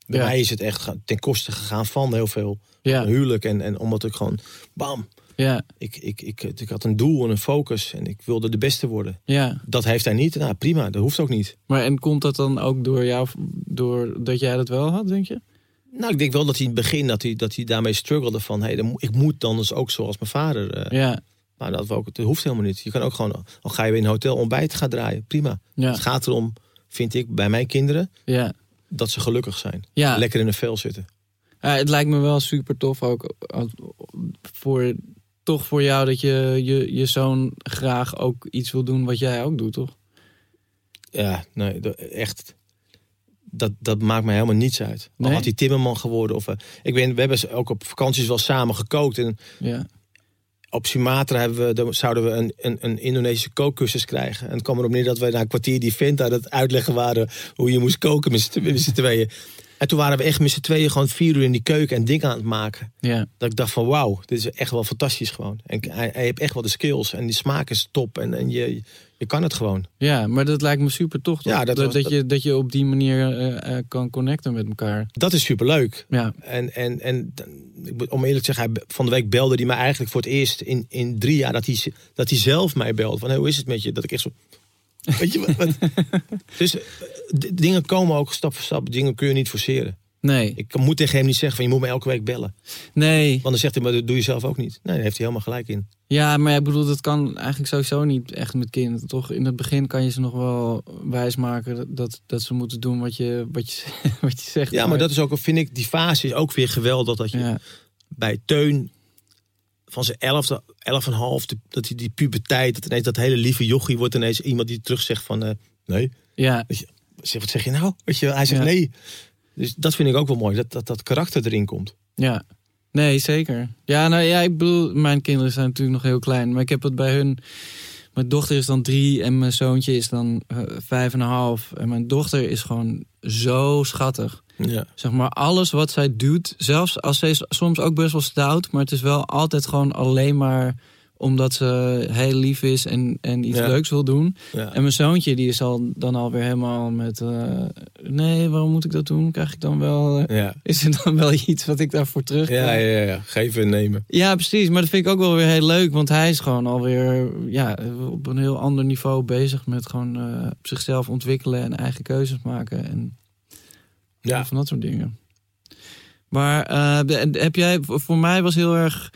Bij Ja. mij is het echt ten koste gegaan van heel veel. Ja, Een huwelijk en, en omdat ik gewoon, bam, ja, ik, ik, ik, ik had een doel en een focus en ik wilde de beste worden. ja. Dat heeft hij niet. Nou, prima, dat hoeft ook niet. Maar en komt dat dan ook door jou, door dat jij dat wel had, denk je? Nou, ik denk wel dat hij in het begin dat hij, dat hij daarmee struggelde van, hey, ik moet dan dus ook zoals mijn vader. eh, Ja, Maar dat, we ook, dat hoeft helemaal niet. Je kan ook gewoon, al ga je weer in een hotel ontbijt gaan draaien. Prima. Ja. Het gaat erom, vind ik, bij mijn kinderen, Ja. dat ze gelukkig zijn. Ja. Lekker in een vel zitten. Ja, het lijkt me wel super tof ook voor, toch voor jou dat je, je je zoon graag ook iets wil doen wat jij ook doet, toch? Ja, nee, echt. Dat, dat maakt mij helemaal niets uit. Al Nee? had hij timmerman geworden. Of, eh, ik ben, we hebben ook op vakanties wel samen gekookt. En Ja. op Sumatra hebben we, dan zouden we een, een, een Indonesische kookcursus krijgen. En het kwam erop neer dat we na een kwartier die vent aan het uitleggen waren... hoe je moest koken met z'n tweeën. En toen waren we echt met z'n tweeën gewoon vier uur in die keuken en dingen aan het maken. Ja. Dat ik dacht van wauw, dit is echt wel fantastisch gewoon. En hij, hij heeft echt wel de skills en die smaak is top. En, en je, je kan het gewoon. ja, maar dat lijkt me super toch? Ja, dat dat, was- dat, je, dat je op die manier eh, eh, kan connecten met elkaar. Dat is superleuk. Ja, En, en, en dan- ik moet- om eerlijk te zeggen, hij, van de week belde hij mij eigenlijk voor het eerst in, in drie jaar dat hij, dat hij zelf mij belde. Van hey, hoe is het met je? Dat ik echt zo. Weet je wat? wat- dus eh, dingen komen ook stap voor stap. Dingen kun je niet forceren. nee. Ik moet tegen hem niet zeggen van je moet me elke week bellen. Nee. Want dan zegt hij, maar dat doe je zelf ook niet. Nee, daar heeft hij helemaal gelijk in. Ja, maar ik bedoel, dat kan eigenlijk sowieso niet echt met kinderen. Toch in het begin kan je ze nog wel wijsmaken dat, dat ze moeten doen wat je, wat je, wat je zegt. Ja, maar dat is ook, vind ik, die fase is ook weer geweldig. Dat je Ja, bij Teun van zijn elfde, elf en half, dat hij die puberteit, dat ineens dat hele lieve jochie wordt ineens iemand die terug zegt van, eh, nee. ja, wat zeg je nou? Weet je, hij zegt Ja. nee. Dus dat vind ik ook wel mooi, dat dat, dat karakter erin komt. ja. Nee, zeker. Ja, nou ja, ik bedoel, mijn kinderen zijn natuurlijk nog heel klein. Maar ik heb het bij hun... Mijn dochter is dan drie en mijn zoontje is dan eh, vijf en een half. En mijn dochter is gewoon zo schattig. Ja. Zeg maar, alles wat zij doet, zelfs als zij is soms ook best wel stout... maar het is wel altijd gewoon alleen maar omdat ze heel lief is en, en iets Ja. leuks wil doen. Ja. En mijn zoontje, die is al, dan alweer helemaal met... eh, nee, waarom moet ik dat doen? Krijg ik dan wel... eh, Ja. is er dan wel iets wat ik daarvoor terug Ja, ja, ja. Geven en nemen. ja, precies. Maar dat vind ik ook wel weer heel leuk. Want hij is gewoon alweer ja, op een heel ander niveau bezig met gewoon eh, zichzelf ontwikkelen en eigen keuzes maken. En Ja. van dat soort dingen. Maar heb jij, voor mij was heel erg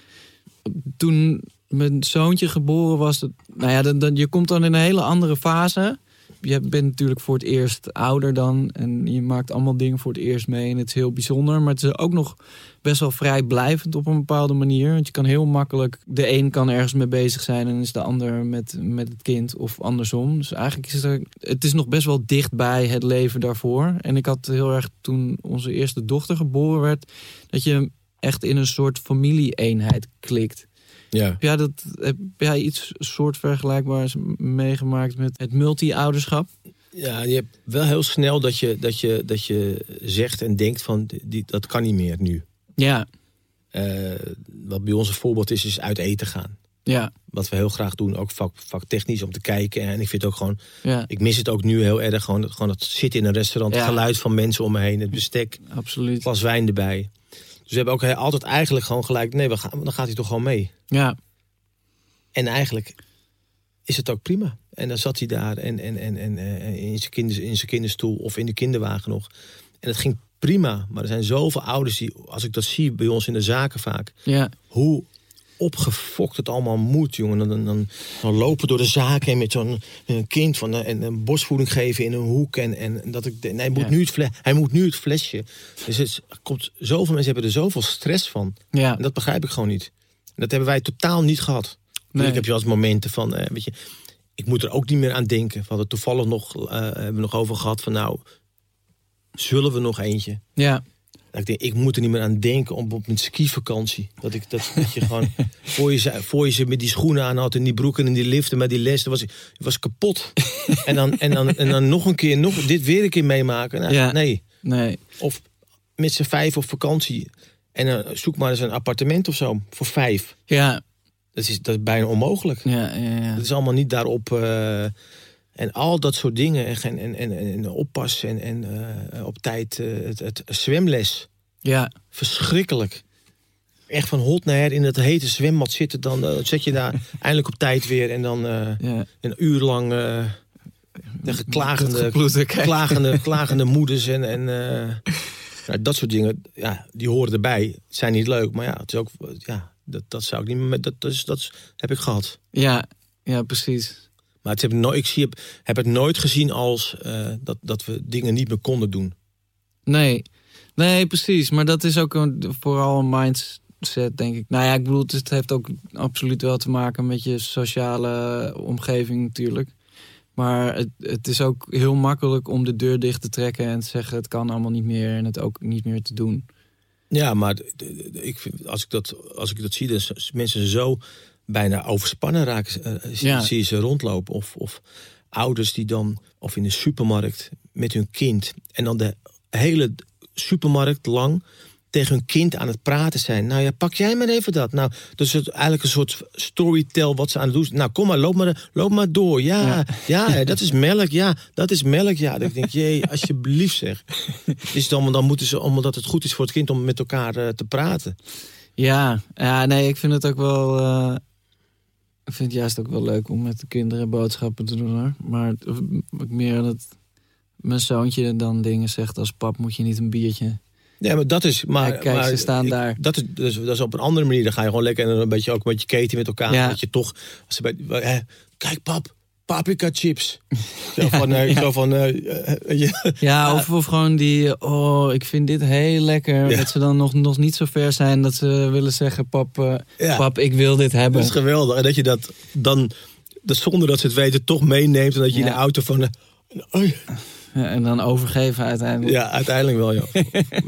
toen mijn zoontje geboren was. Dat, nou ja, dan, dan, je komt dan in een hele andere fase. Je bent natuurlijk voor het eerst ouder dan. En je maakt allemaal dingen voor het eerst mee. En het is heel bijzonder. Maar het is ook nog best wel vrijblijvend op een bepaalde manier. Want je kan heel makkelijk. De een kan ergens mee bezig zijn. En is de ander met, met het kind. Of andersom. Dus eigenlijk is er, het is nog best wel dicht bij het leven daarvoor. En ik had heel erg toen onze eerste dochter geboren werd. Dat je echt in een soort familie-eenheid klikt. Ja. Heb jij, dat, heb jij iets soort vergelijkbaars meegemaakt met het multi-ouderschap? ja, je hebt wel heel snel dat je, dat je, dat je zegt en denkt van, die, dat kan niet meer nu. Ja, Eh, wat bij ons een voorbeeld is, is uit eten gaan. ja, Wat we heel graag doen, ook vak, vaktechnisch om te kijken. En ik vind het ook gewoon, ja, ik mis het ook nu heel erg. Gewoon, gewoon het zitten in een restaurant, het geluid van mensen om me heen, het bestek, absoluut. glas wijn erbij. Dus we hebben ook altijd eigenlijk gewoon gelijk, nee, we gaan, dan gaat hij toch gewoon mee. Ja, En eigenlijk is het ook prima. En dan zat hij daar en, en, en, en, eh, in, zijn kinders, in zijn kinderstoel of in de kinderwagen nog. En het ging prima. Maar er zijn zoveel ouders die, als ik dat zie bij ons in de zaken vaak, ja, hoe opgefokt het allemaal moet, jongen. Dan, dan, lopen door de zaken heen met zo'n kind van, eh, en een borstvoeding geven in een hoek. En, en dat ik, nee, hij, moet Ja. nu het fle- hij moet nu het flesje. Dus het komt, zoveel mensen hebben er zoveel stress van. ja. En dat begrijp ik gewoon niet. En dat hebben wij totaal niet gehad. Nee. Ik heb je als momenten van, eh, weet je, ik moet er ook niet meer aan denken. We hadden toevallig nog, eh, hebben we nog over gehad van, nou, zullen we nog eentje? Ja, ik denk, ik moet er niet meer aan denken om op een skivakantie. Dat ik dat, dat je gewoon voor je, ze- voor je ze met die schoenen aan had en die broeken en die liften met die les, was ik was kapot. en, dan, en, dan, en dan nog een keer, nog dit weer een keer meemaken. Nou, Ja. Nee. nee. Of met z'n vijf op vakantie. En dan zoek maar eens een appartement of zo voor vijf. Ja, Dat is, dat is bijna onmogelijk. ja, ja. ja. Het is allemaal niet daarop. eh, en al dat soort dingen. En, en, en, en, en oppas en, en eh, op tijd eh, het, het zwemles. Ja, Verschrikkelijk. Echt van hot naar her in het hete zwembad zitten. Dan eh, zet je daar eindelijk op tijd weer. En dan ja. een uur lang eh, tegen klagende, klagende, klagende moeders. En, en nou, dat soort dingen. Ja, die horen erbij. Zijn niet leuk. Maar ja, het is ook, ja, Dat, dat zou ik niet meer. Dat, dat, is, dat heb ik gehad. Ja, ja, precies. Maar het heb, nooit, ik zie, heb, het nooit gezien als eh, dat, dat we dingen niet meer konden doen. Nee, nee, precies. Maar dat is ook een, vooral een mindset, denk ik. Nou ja, ik bedoel, het, heeft ook absoluut wel te maken met je sociale omgeving natuurlijk. Maar het, het is ook heel makkelijk om de deur dicht te trekken en te zeggen het kan allemaal niet meer en het ook niet meer te doen. Ja, maar ik vind, als, ik dat, als ik dat zie, dan zijn mensen zo bijna overspannen raken. eh, zie, Ja. zie je ze rondlopen. Of, of ouders die dan, of in de supermarkt met hun kind. En dan de hele supermarkt lang tegen hun kind aan het praten zijn. Nou ja, pak jij maar even dat. Nou, dus het eigenlijk een soort storytell wat ze aan het doen. Nou, kom maar, loop maar, loop maar door. Ja, ja, dat is melk. Ja, dat is melk. Ja, denk ik, jee, alsjeblieft zeg. Is dan, dan moeten ze, omdat het goed is voor het kind om met elkaar eh, te praten. Ja, ja, nee, ik vind het ook wel. eh, ik vind het juist ook wel leuk om met de kinderen boodschappen te doen hoor. Maar meer dat mijn zoontje dan dingen zegt als pap moet je niet een biertje. Ja, maar dat is. Maar, Ja, kijk, maar ze staan ik- daar. Dat is, dus, dat is op een andere manier. Dan ga je gewoon lekker en een beetje ook met je keten met elkaar. Ja. Dat je toch. Als ze bij, eh, kijk, pap, paprika chips. Zo van. eh, zo van eh, eh, ja. Ja, of, of gewoon die, oh, ik vind dit heel lekker. Ja. Dat ze dan nog, nog niet zo ver zijn dat ze willen zeggen, pap, Ja. pap, ik wil dit hebben. Dat is geweldig. En dat je dat dan, dat zonder dat ze het weten, toch meeneemt. En dat je in Ja. de auto van. oh, Ja, en dan overgeven uiteindelijk. ja, uiteindelijk wel, ja.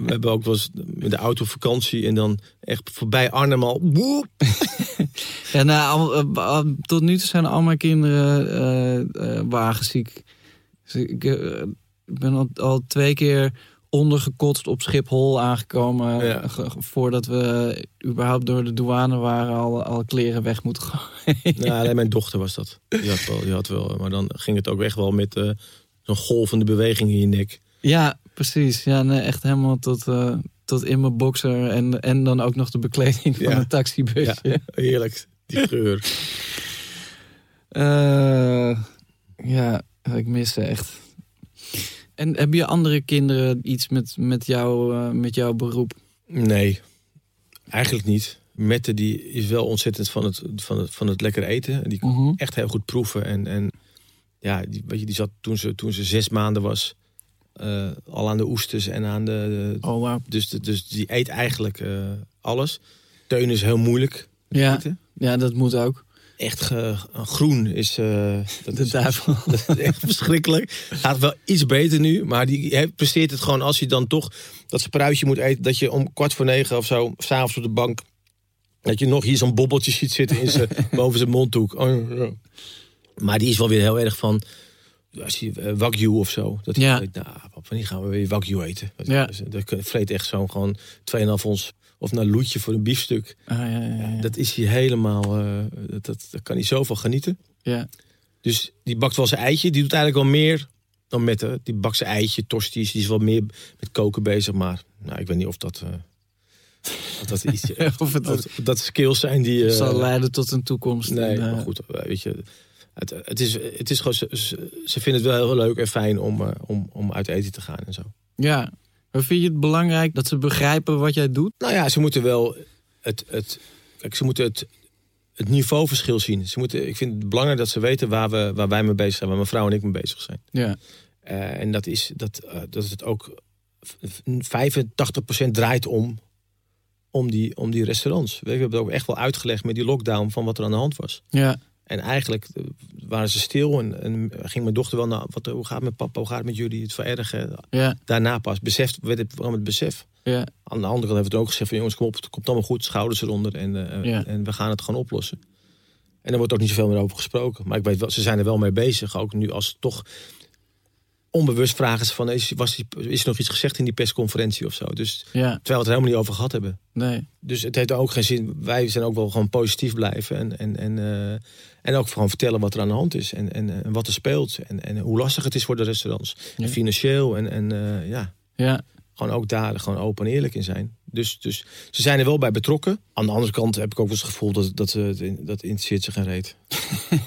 We hebben ook wel eens met de auto vakantie en dan echt voorbij Arnhem al. woep. Ja, nou, eh, tot nu toe zijn al mijn kinderen eh, eh, wagenziek. Dus ik ben al, al twee keer ondergekotst op Schiphol aangekomen. Ja. voordat we überhaupt door de douane waren, al, al kleren weg moeten gooien. Ja, alleen mijn dochter was dat. Die had wel, die had wel maar dan ging het ook echt wel met zo'n golvende beweging in je nek. Ja, precies. Ja, nee, echt helemaal tot, eh, tot in mijn boxer. En, en dan ook nog de bekleding van Ja. een taxibusje. Ja, heerlijk. Die geur. Eh, ja, ik mis ze echt. En heb je andere kinderen iets met, met, jou, eh, met jouw beroep? Nee, eigenlijk niet. Mette die is wel ontzettend van het, van het, van het lekker eten. Die kan Mhm. echt heel goed proeven. En, en ja, die, weet je, die zat toen ze, toen ze zes maanden was eh, al aan de oesters en aan de... de- Oh, wow. dus, de- dus die eet eigenlijk eh, alles. Teun is heel moeilijk. Ja, eten. ja, dat moet ook. Echt ge- groen is... eh, dat De is- duivel. Dat is echt verschrikkelijk. Gaat wel iets beter nu. Maar die he- presteert het gewoon als je dan toch dat spruitje moet eten. Dat je om kwart voor negen of zo, s'avonds op de bank. Dat je nog hier zo'n bobbeltje ziet zitten in zijn, boven zijn mondhoek. Oh, ja. Maar die is wel weer heel erg van. Als je uh, wagyu of zo. Dat Ja. weet, nou, wanneer gaan we weer wagyu eten? Ja. Dus, dat vreet echt zo'n gewoon 2,5 ons. Of naar loetje voor een biefstuk. Ah, ja, ja, ja. Dat is hij helemaal. eh, dat, dat, kan hij zoveel genieten. ja. Dus die bakt wel zijn eitje. Die doet eigenlijk wel meer dan met de, Die bakt zijn eitje, tosties. Die is wel meer met koken bezig. Maar nou, ik weet niet of dat... eh, of dat, iets, Of het of dat skills zijn die... eh, zal leiden tot een toekomst. nee, eh, maar goed. eh, Weet je, het, het, is, het is gewoon... Ze, vinden het wel heel leuk en fijn om, eh, om, om uit eten te gaan en zo. Ja. Maar vind je het belangrijk dat ze begrijpen wat jij doet? Nou ja, ze moeten wel het... het kijk, ze moeten het, het niveauverschil zien. Ze moeten, ik vind het belangrijk dat ze weten waar, we, waar wij mee bezig zijn. Waar mijn vrouw en ik mee bezig zijn. Ja. Eh, en dat is dat, eh, dat het ook v- 85% draait om, om, die, om die restaurants. We hebben het ook echt wel uitgelegd met die lockdown van wat er aan de hand was. Ja. En eigenlijk eh, waren ze stil en, en ging mijn dochter wel naar wat, hoe gaat het met papa, hoe gaat het met jullie, het verergen. Ja. Daarna pas beseft, werd het kwam het besef. Ja. Aan de andere kant hebben we ook gezegd van jongens, kom op, het komt allemaal goed, schouders eronder en, eh, Ja. en we gaan het gewoon oplossen. En er wordt ook niet zoveel meer over gesproken. Maar ik weet wel, ze zijn er wel mee bezig. Ook nu als toch onbewust vragen ze van, is, was die, is er nog iets gezegd in die persconferentie of zo? Dus Ja. terwijl we het er helemaal niet over gehad hebben. Nee. Dus het heeft ook geen zin. Wij zijn ook wel gewoon positief blijven. En, en, en, eh, en ook gewoon vertellen wat er aan de hand is. En, en, en wat er speelt. En, en hoe lastig het is voor de restaurants. Ja. En financieel. En, en eh, ja, Ja. gewoon ook daar gewoon open en eerlijk in zijn. Dus, dus ze zijn er wel bij betrokken. Aan de andere kant heb ik ook wel eens het gevoel dat, dat, ze, dat interesseert zich geen reet.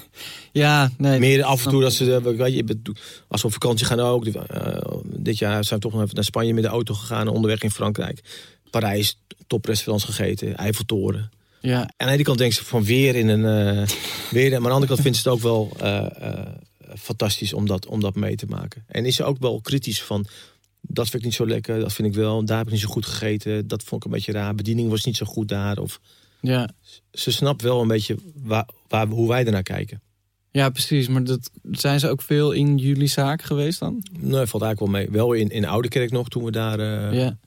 Ja, nee. Meer af en toe dat ze, weet je, als we op vakantie gaan ook. eh, dit jaar zijn we toch nog even naar Spanje met de auto gegaan. Onderweg in Frankrijk. Parijs, toprestaurants gegeten. Eiffeltoren. Ja, aan de ene kant denken ze van weer in een... eh, weer, maar aan de andere kant vinden ze het ook wel eh, eh, fantastisch om dat, om dat mee te maken. En is ze ook wel kritisch van... Dat vind ik niet zo lekker, dat vind ik wel. Daar heb ik niet zo goed gegeten. Dat vond ik een beetje raar. Bediening was niet zo goed daar. Of, ja. ze snapt wel een beetje waar, waar, hoe wij ernaar kijken. ja precies. Maar dat, zijn ze ook veel in jullie zaak geweest dan? Nee, valt eigenlijk wel mee. Wel in, in Oudekerk nog, toen we daar, ja.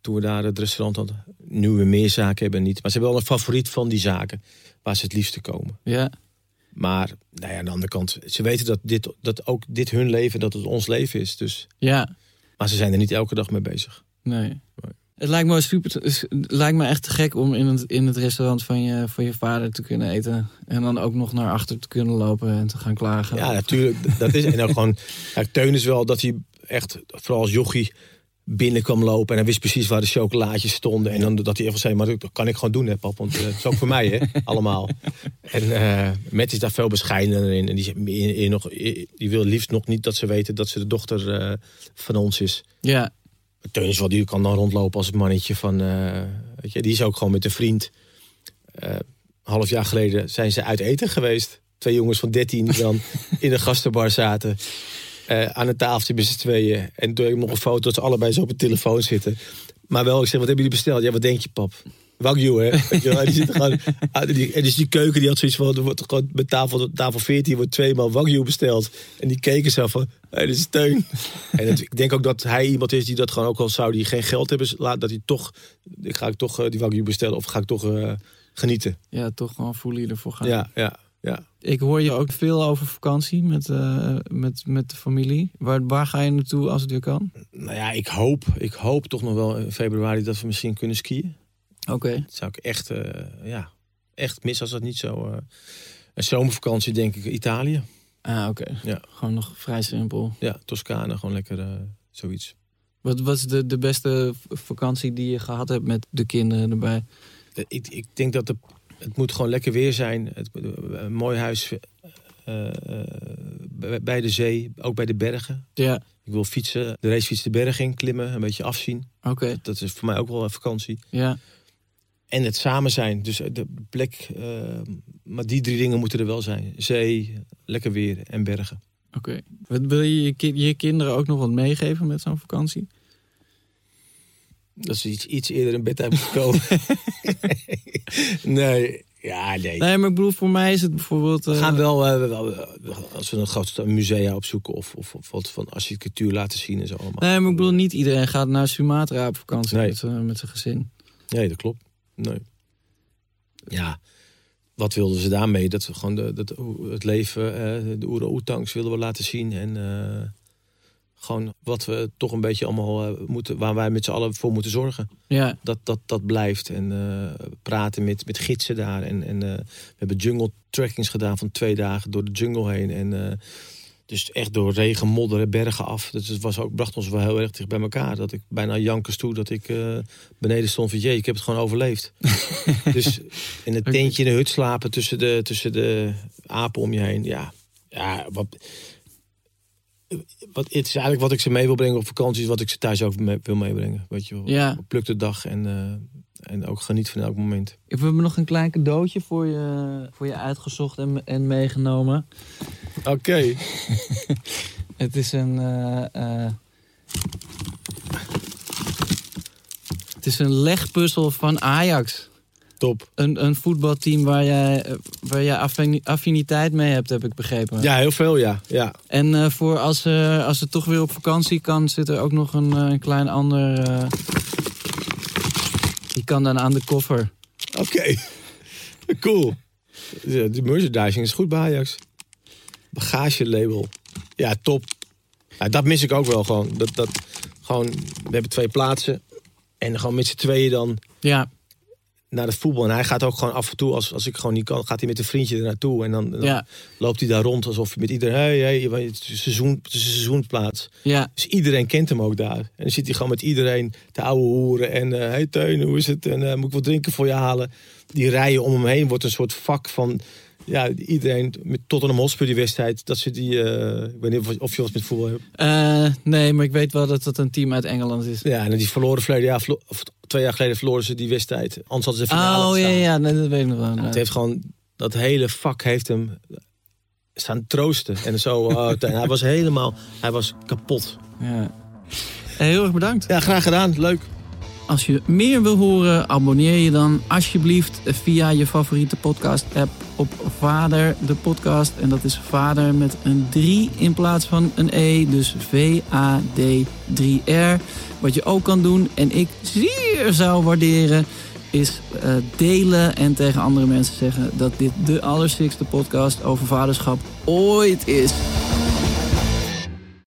toen we daar het restaurant hadden. Nu we meer zaken hebben, niet. Maar ze hebben wel een favoriet van die zaken. Waar ze het liefste komen. Ja, Maar nou ja, aan de andere kant, ze weten dat, dit, dat ook dit hun leven, dat het ons leven is. Dus, ja. maar ze zijn er niet elke dag mee bezig. Nee. Het lijkt me super. Het lijkt me echt te gek om in het, in het restaurant van je, van je vader te kunnen eten. En dan ook nog naar achter te kunnen lopen en te gaan klagen. Ja, natuurlijk. Dat is, en ook gewoon, ja, Teun is wel dat hij echt, vooral als jochie, binnen kwam lopen. En hij wist precies waar de chocolaatjes stonden. En dan dat hij even zei, maar dat kan ik gewoon doen, hè, pap. Want eh, het is ook voor mij, hè, allemaal. En eh Matt is daar veel bescheidener in. En die, in, in nog, die wil liefst nog niet dat ze weten dat ze de dochter eh, van ons is. Ja, Teun is wel, die kan dan rondlopen als het mannetje van... eh, weet je, die is ook gewoon met een vriend. Eh, half jaar geleden zijn ze uit eten geweest. Twee jongens van 13 die dan in een gastenbar zaten. Eh, aan een tafeltje met z'n tweeën. En toen heb ik nog een foto dat ze allebei zo op een telefoon zitten. Maar wel, ik zeg, wat hebben jullie besteld? Ja, wat denk je, pap? Wagyu, hè? Wel, en die zitten gewoon, ah, die, en dus die keuken die had zoiets van, er wordt gewoon met tafel, tafel 14 wordt tweemaal Wagyu besteld. En die keken zo van, dit is steun. en het- ik denk ook dat hij iemand is die dat gewoon ook al zou, die geen geld hebben, laat dat hij toch, ik ga ik toch eh, die Wagyu bestellen of ga ik toch eh, genieten. ja, toch gewoon fully ervoor gaan. Ja, ja, ja. Ik hoor je ook veel over vakantie met, eh, met, met de familie. Waar, waar ga je naartoe als het weer kan? Nou ja, ik hoop, ik hoop toch nog wel in februari dat we misschien kunnen skiën. Oké. Dat zou ik echt, eh, ja, echt mis als dat niet zo. eh, een zomervakantie denk ik Italië. Ah, oké. Ja. Gewoon nog vrij simpel. Ja, Toscane, gewoon lekker zoiets. Wat was de, de beste vakantie die je gehad hebt met de kinderen erbij? Ik, ik denk dat de, het moet gewoon lekker weer zijn. Het, eh, een mooi huis eh, eh, bij- de zee, ook bij de bergen. Ja, Ik wil fietsen, de racefiets de berg in, klimmen, een beetje afzien. oké. Dat is voor mij ook wel een vakantie. Ja, En het samen zijn, dus de plek. maar die drie dingen moeten er wel zijn: zee, lekker weer en bergen. oké. Wil je je kinderen ook nog wat meegeven met zo'n vakantie? Dat ze iets, iets eerder in bed hebben gekomen. nee, ja, nee. Nee, maar ik bedoel, voor mij is het bijvoorbeeld... We gaan wel, eh, wel, eh, als we een groot musea opzoeken of, of, of wat van architectuur laten zien en zo allemaal. Nee, maar ik bedoel, niet iedereen gaat naar Sumatra op vakantie Nee. met, eh, met zijn gezin. Nee, dat klopt. Nee. Ja, wat wilden ze daarmee? Dat we gewoon de, dat, het leven, de orang-oetangs willen we laten zien. En gewoon wat we toch een beetje allemaal eh, moeten, waar wij met z'n allen voor moeten zorgen. Ja, Dat dat, dat blijft. En eh, praten met, met gidsen daar. En, en eh, we hebben jungle trackings gedaan van twee dagen door de jungle heen. En dus echt door regen, modder en bergen af. Dus het was ook, bracht ons wel heel erg dicht bij elkaar. Dat ik bijna jankers toe dat ik beneden stond van... jee, ik heb het gewoon overleefd. dus in het tentje in de hut slapen tussen de, tussen de apen om je heen. Ja, ja wat, wat, het is eigenlijk wat ik ze mee wil brengen op vakantie... is wat ik ze thuis ook mee, wil meebrengen. Weet je wel. Ja. Pluk de dag en, eh, en ook geniet van elk moment. we hebben nog een klein cadeautje voor je, voor je uitgezocht en, en meegenomen. Oké. Het is een... eh, eh, het is een legpuzzel van Ajax. Top. Een, een voetbalteam waar jij, waar jij affini- affiniteit mee hebt, heb ik begrepen. Ja, heel veel, ja. ja. En eh, voor als, eh, als het toch weer op vakantie kan, zit er ook nog een, eh, een klein ander. die kan dan aan de koffer. Oké. cool. De, de merchandising is goed bij Ajax. Bagagelabel. Ja, top. Ja, dat mis ik ook wel gewoon. Dat, dat, gewoon. We hebben twee plaatsen. En gewoon met z'n tweeën dan Ja, naar het voetbal. En hij gaat ook gewoon af en toe, als, als ik gewoon niet kan, gaat hij met een vriendje er naartoe. En dan, dan ja, loopt hij daar rond alsof hij met iedereen. Hey, hey, het is seizoen, het is een seizoensplaats. ja, Dus iedereen kent hem ook daar. En dan zit hij gewoon met iedereen te ouwe hoeren. En hé hey Teun, hoe is het? En eh, moet ik wat drinken voor je halen? Die rijen om hem heen wordt een soort vak van... Ja, iedereen met Tottenham Hotspur die wedstrijd. Dat zit die... eh, ik weet niet of, je wat met voetbal hebt. Eh, nee, maar ik weet wel dat het een team uit Engeland is. Ja, en die verloren verleden jaar... verlo- twee jaar geleden verloren ze die wedstrijd. Anders hadden ze de finale Oh ja, ja, nee, dat weet ik nog wel. Het heeft gewoon, dat hele vak heeft hem staan troosten. En zo, Teun, hij was helemaal, hij was kapot. Ja. Heel erg bedankt. Ja, graag gedaan. Leuk. Als je meer wil horen, abonneer je dan alsjeblieft via je favoriete podcast-app op Vader, de podcast. En dat is Vader met een 3 in plaats van een E, dus V-A-D-3-R. Wat je ook kan doen, en ik zeer zou waarderen, is eh, delen en tegen andere mensen zeggen dat dit de allerstikste podcast over vaderschap ooit is.